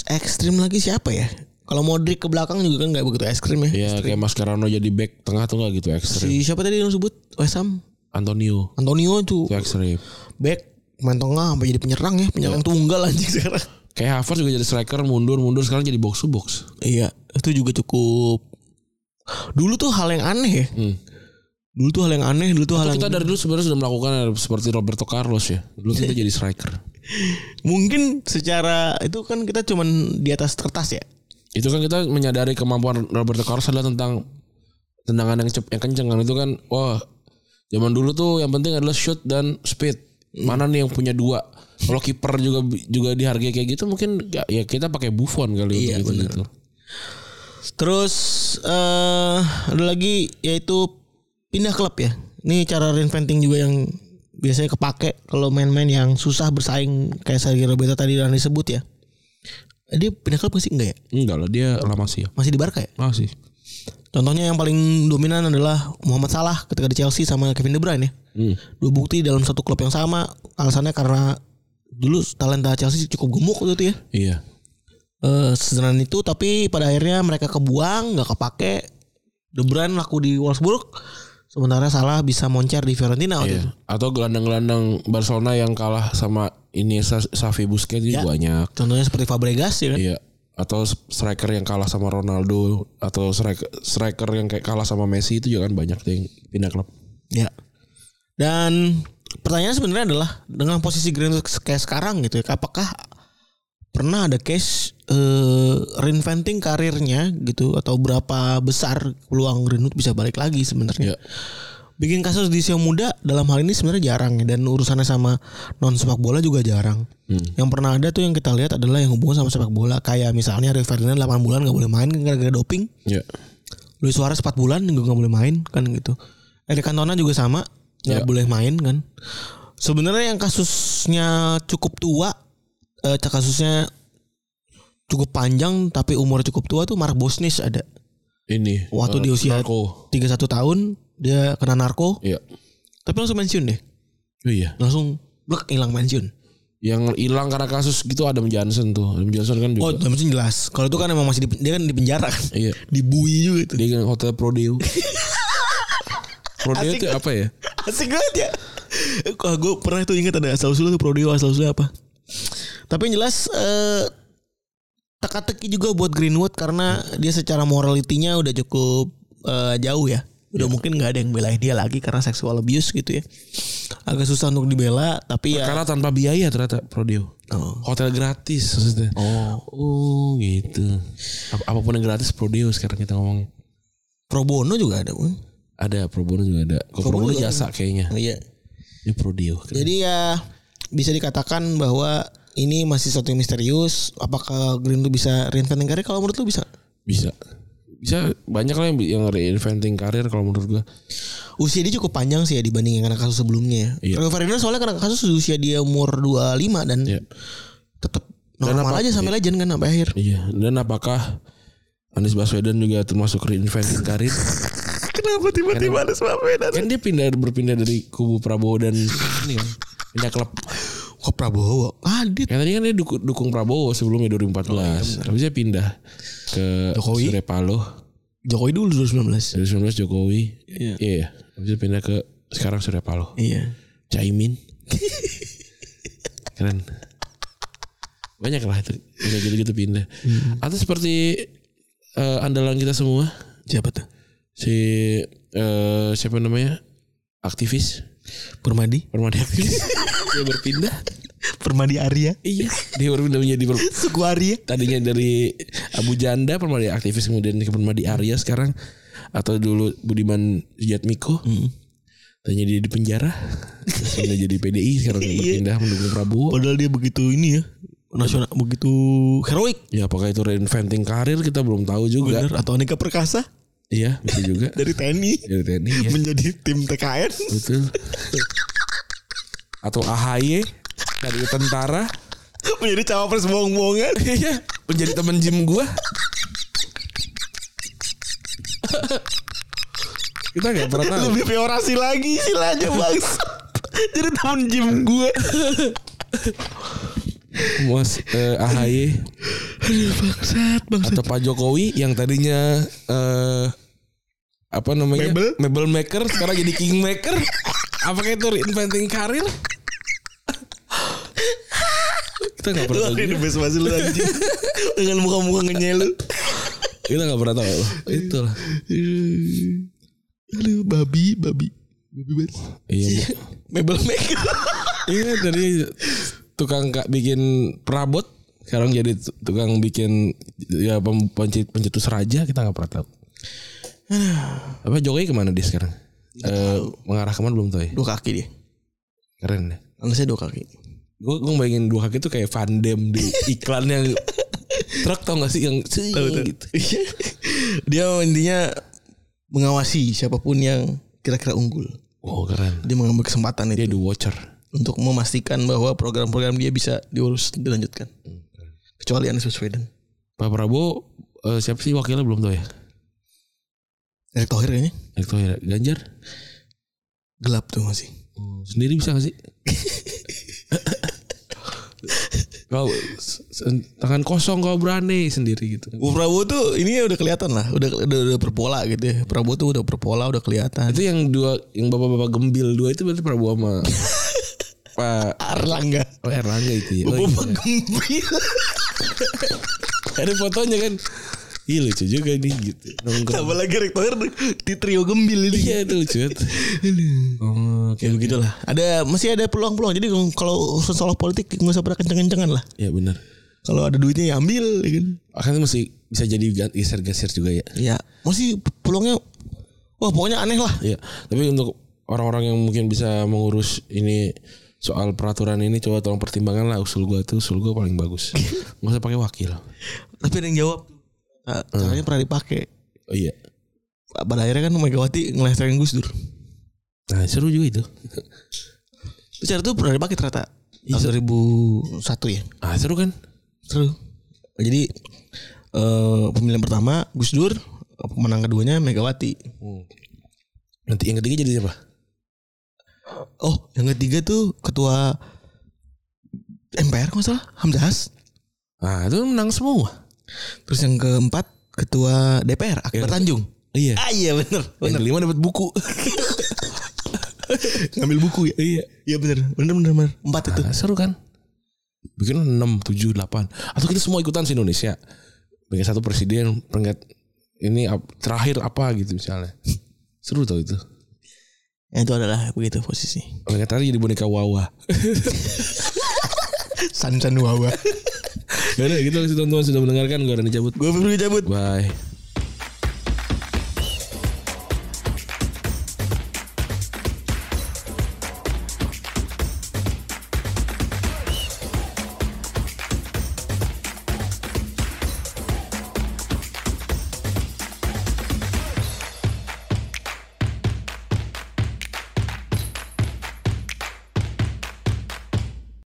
ekstrim lagi siapa ya? Kalau Modric ke belakang juga kan nggak begitu ekstrim ya. ya kayak Mascherano jadi back tengah tuh nggak gitu ekstrim Si siapa tadi yang sebut? West Ham. Antonio Antonio tuh itu ekstrim back main tengah sampai jadi penyerang ya, penyerang tunggal anjing sekarang. kayak Havertz juga jadi striker mundur mundur sekarang jadi box to box Iya, itu juga cukup. Dulu tuh hal yang aneh ya. Hmm. Dulu tuh hal yang aneh, dulu tuh hal Atau yang kita dari dulu sebenarnya sudah melakukan seperti Roberto Carlos ya. Dulu kita jadi striker. mungkin secara itu kan kita cuman di atas kertas ya. Itu kan kita menyadari kemampuan Roberto Carlos adalah tentang tendangan yang cep yang kenceng kan itu kan wah zaman dulu tuh yang penting adalah shoot dan speed Mana nih yang punya dua? Kalau kiper juga juga dihargai kayak gitu mungkin ya, kita pakai Buffon kali Iya, untuk gitu, gitu. Terus eh ada lagi yaitu pindah klub ya. Ini cara reinventing juga yang biasanya kepake kalau main-main yang susah bersaing kayak Sergio Roberto tadi yang disebut ya. Eh, Dia pindah klub masih enggak ya? Enggak lah dia lama sih ya. Masih di Barca ya? Masih. Contohnya yang paling dominan adalah Muhammad Salah ketika di Chelsea sama Kevin De Bruyne ya. Hmm. Dua bukti dalam satu klub yang sama. Alasannya karena dulu talenta Chelsea cukup gemuk waktu itu ya. Iya. Eh sederhana itu tapi pada akhirnya mereka kebuang nggak kepake De Bruyne laku di Wolfsburg sementara Salah bisa moncer di Fiorentina waktu Iya. itu. Atau gelandang-gelandang Barcelona yang kalah sama ini Xavi Busquets juga Ya. banyak. Contohnya seperti Fabregas ya kan. Iya. Atau striker yang kalah sama Ronaldo atau striker striker yang kayak kalah sama Messi itu juga kan banyak yang pindah klub. Ya. Dan pertanyaan sebenarnya adalah dengan posisi Greenwood kayak sekarang gitu ya, apakah pernah ada case eh, reinventing karirnya gitu atau berapa besar peluang Greenwood bisa balik lagi sebenarnya? Iya. Bikin kasus di usia muda dalam hal ini sebenarnya jarang ya dan urusannya sama non sepak bola juga jarang. Yang pernah ada tuh yang kita lihat adalah yang hubungan sama sepak bola kayak misalnya Rio Ferdinand 8 bulan nggak boleh main gara-gara doping. Iya. Luis Suarez 4 bulan juga nggak boleh main kan gitu. Eric Cantona juga sama nggak Ya. boleh main kan. Sebenarnya yang kasusnya cukup tua, eh, kasusnya cukup panjang tapi umur cukup tua tuh Mark Bosnich ada. Ini Waktu eh, di usia narko. 31 tahun dia kena narko, Iya. tapi langsung pensiun deh. Oh iya. Langsung blek hilang pensiun. Yang hilang karena kasus gitu Adam Johnson tuh. Adam Johnson kan Oh, juga. pensiun jelas. Kalau itu kan emang masih di, dia kan di penjara kan. Iya. Dibui juga itu. Dia kan hotel Prodeo. Prodeo Asik itu apa ya? Asik banget ya. Kok gue pernah tuh ingat ada asal usulnya tuh Prodeo asal usulnya apa. Tapi yang jelas eh teka-teki juga buat Greenwood karena dia secara moralitinya udah cukup eh, jauh ya. Udah mungkin nggak ada yang belain dia lagi karena seksual abuse gitu ya. Agak susah untuk dibela tapi ya Karena tanpa biaya ternyata Prodeo. Oh. Hotel gratis maksudnya. Oh, Oh gitu. Ap- apa pun yang gratis Prodeo sekarang kita ngomongin. pro bono juga ada, Bang. Ada pro bono juga ada. Kok Pro pro bono jasa kayaknya. Iya. Ini Prodeo. Jadi ya bisa dikatakan bahwa ini masih satu yang misterius. Apakah Greenwood bisa reinventing karir? Kalau menurut lu bisa? Bisa. Bisa banyak lah yang, yang reinventing karir kalau menurut gua. Usia dia cukup panjang sih ya dibanding yang kasus sebelumnya. Iya. Rio Ferdinand soalnya kena kasus usia dia umur 25 dan Iya. tetap Dan normal apa- aja sampai legend kan sampai akhir. Iya. Dan apakah Anies Baswedan juga termasuk reinventing karir? Kenapa tiba-tiba ada Baswedan? kan dia pindah berpindah dari kubu Prabowo dan ini kan pindah klub. Kok Prabowo? Adit. Kan tadi kan dia dukung, dukung Prabowo sebelumnya 2014. Habis dia pindah ke Jokowi? Surya Paloh. Jokowi dulu 2019. 2019 Jokowi. Iya. Iya. Habis itu pindah ke sekarang Surya Paloh. Iya. Caimin. Keren. Banyak lah itu. Pindah gitu-gitu pindah. Atau seperti eh, andalan kita semua. Siapa tuh? Si eh, siapa namanya? Aktivis. Permadi. Permadi aktivis. dia berpindah. Permadi Arya. Iya. Dia berpindah menjadi per- Suku Arya. tadinya dari Abu Janda Permadi aktivis kemudian ke Permadi Arya sekarang atau dulu Budiman Sujatmiko tadinya dia di penjara pindah jadi PDI sekarang berpindah mendukung Prabowo Padahal dia begitu ini ya. Nasional begitu heroik. ya apakah itu reinventing karir kita belum tahu juga Bener. Atau Anika Perkasa iya bisa juga dari TNI dari TNI ya menjadi tim TKN. betul atau AHY dari tentara menjadi cawapres bohong-bohongan. iya menjadi teman gym gua kita nggak pernah tahu Lebih peorasi lagi istilahnya bang. Jadi temen gym gue. Mas eh, AHY Aduh bangsat bangsat. atau Pak Jokowi yang tadinya eh apa namanya Mebel? mebel maker sekarang jadi king maker apakah itu reinventing karir kita Lu pernah tahu the best masih lu anjing. Dengan muka-muka ngenyel lu. kita nggak pernah tahu itu lah Aduh babi babi. Babi banget. iya. Mebel maker. iya dari tukang kak bikin perabot sekarang jadi tu- tukang bikin ya pencet- pencetus raja kita nggak pernah tahu apa Jokowi ke mana dia sekarang Eh, mengarah ke mana belum tahu ya Dua kaki dia. keren ya Anasnya dua kaki. Gue gue bayangin dua kaki tuh kayak Van di iklan yang truk tau gak sih yang gitu. Dia intinya mengawasi siapa pun yang kira-kira unggul. Oh keren. Dia mengambil kesempatan Dia itu the watcher. untuk memastikan bahwa program-program dia bisa diurus dilanjutkan. Kecuali Anies Baswedan. Pak Prabowo eh, siapa sih wakilnya belum tahu ya? Erick Thohir kayaknya Erick Thohir, Ganjar gelap tuh masih. sendiri bisa gak sih? kau tangan kosong kau berani sendiri gitu. Bu Prabowo tuh ini udah kelihatan lah, udah udah, udah berpola gitu ya. Prabowo tuh udah berpola, udah kelihatan. Itu yang dua yang bapak-bapak gembil dua itu berarti Prabowo sama Pak Erlangga. oh, Erlangga itu ya. Oh, Bapak iya. gembel. Ada fotonya kan. Ih lucu juga nih gitu. Nongkrong. Apalagi Erick Thohir di trio gembil ini. Iya itu lucu. Oh, oke. Ya begitulah. Ada masih ada peluang-peluang. Jadi kalau soal politik nggak usah pada kenceng-kencengan lah. Ya benar. Kalau ada duitnya ya ambil, ya kan. Akan masih bisa jadi geser-geser juga ya. Ya, masih peluangnya. Wah pokoknya aneh lah. Iya, tapi untuk orang-orang yang mungkin bisa mengurus ini soal peraturan ini coba tolong pertimbangkan lah usul gua tuh usul gua paling bagus. Nggak usah pakai wakil. Tapi ada yang jawab. Nah, caranya pernah dipakai. Oh iya. Pada akhirnya kan Megawati ngelestengin Gus Dur. Nah, seru juga itu. Itu cara tuh pernah dipakai ternyata. Tahun 2001 ya. Ah, seru kan? Seru. Jadi eh pemilihan pertama Gus Dur, pemenang keduanya Megawati. Nanti yang ketiga jadi siapa? Oh, yang ketiga tuh ketua MPR nggak salah Hamzahas. Ah, itu menang semua. Terus yang keempat ketua DPR Akbar Yang- Tanjung. Iya. Ah iya bener Yang bener kelima dapat buku. ngambil buku ya. Iya iya bener bener bener, bener. empat itu. Ah, seru kan? Bikin 6, 7, 8 Atau kita semua ikutan se Indonesia Peringkat satu presiden Peringkat ini terakhir apa gitu misalnya Seru tau itu Ya, itu adalah begitu posisi. Peringkat terakhir jadi boneka Wawa San San Wawa. Ya udah gitu teman-teman sudah mendengarkan Gue udah cabut Gue perlu cabut. Bye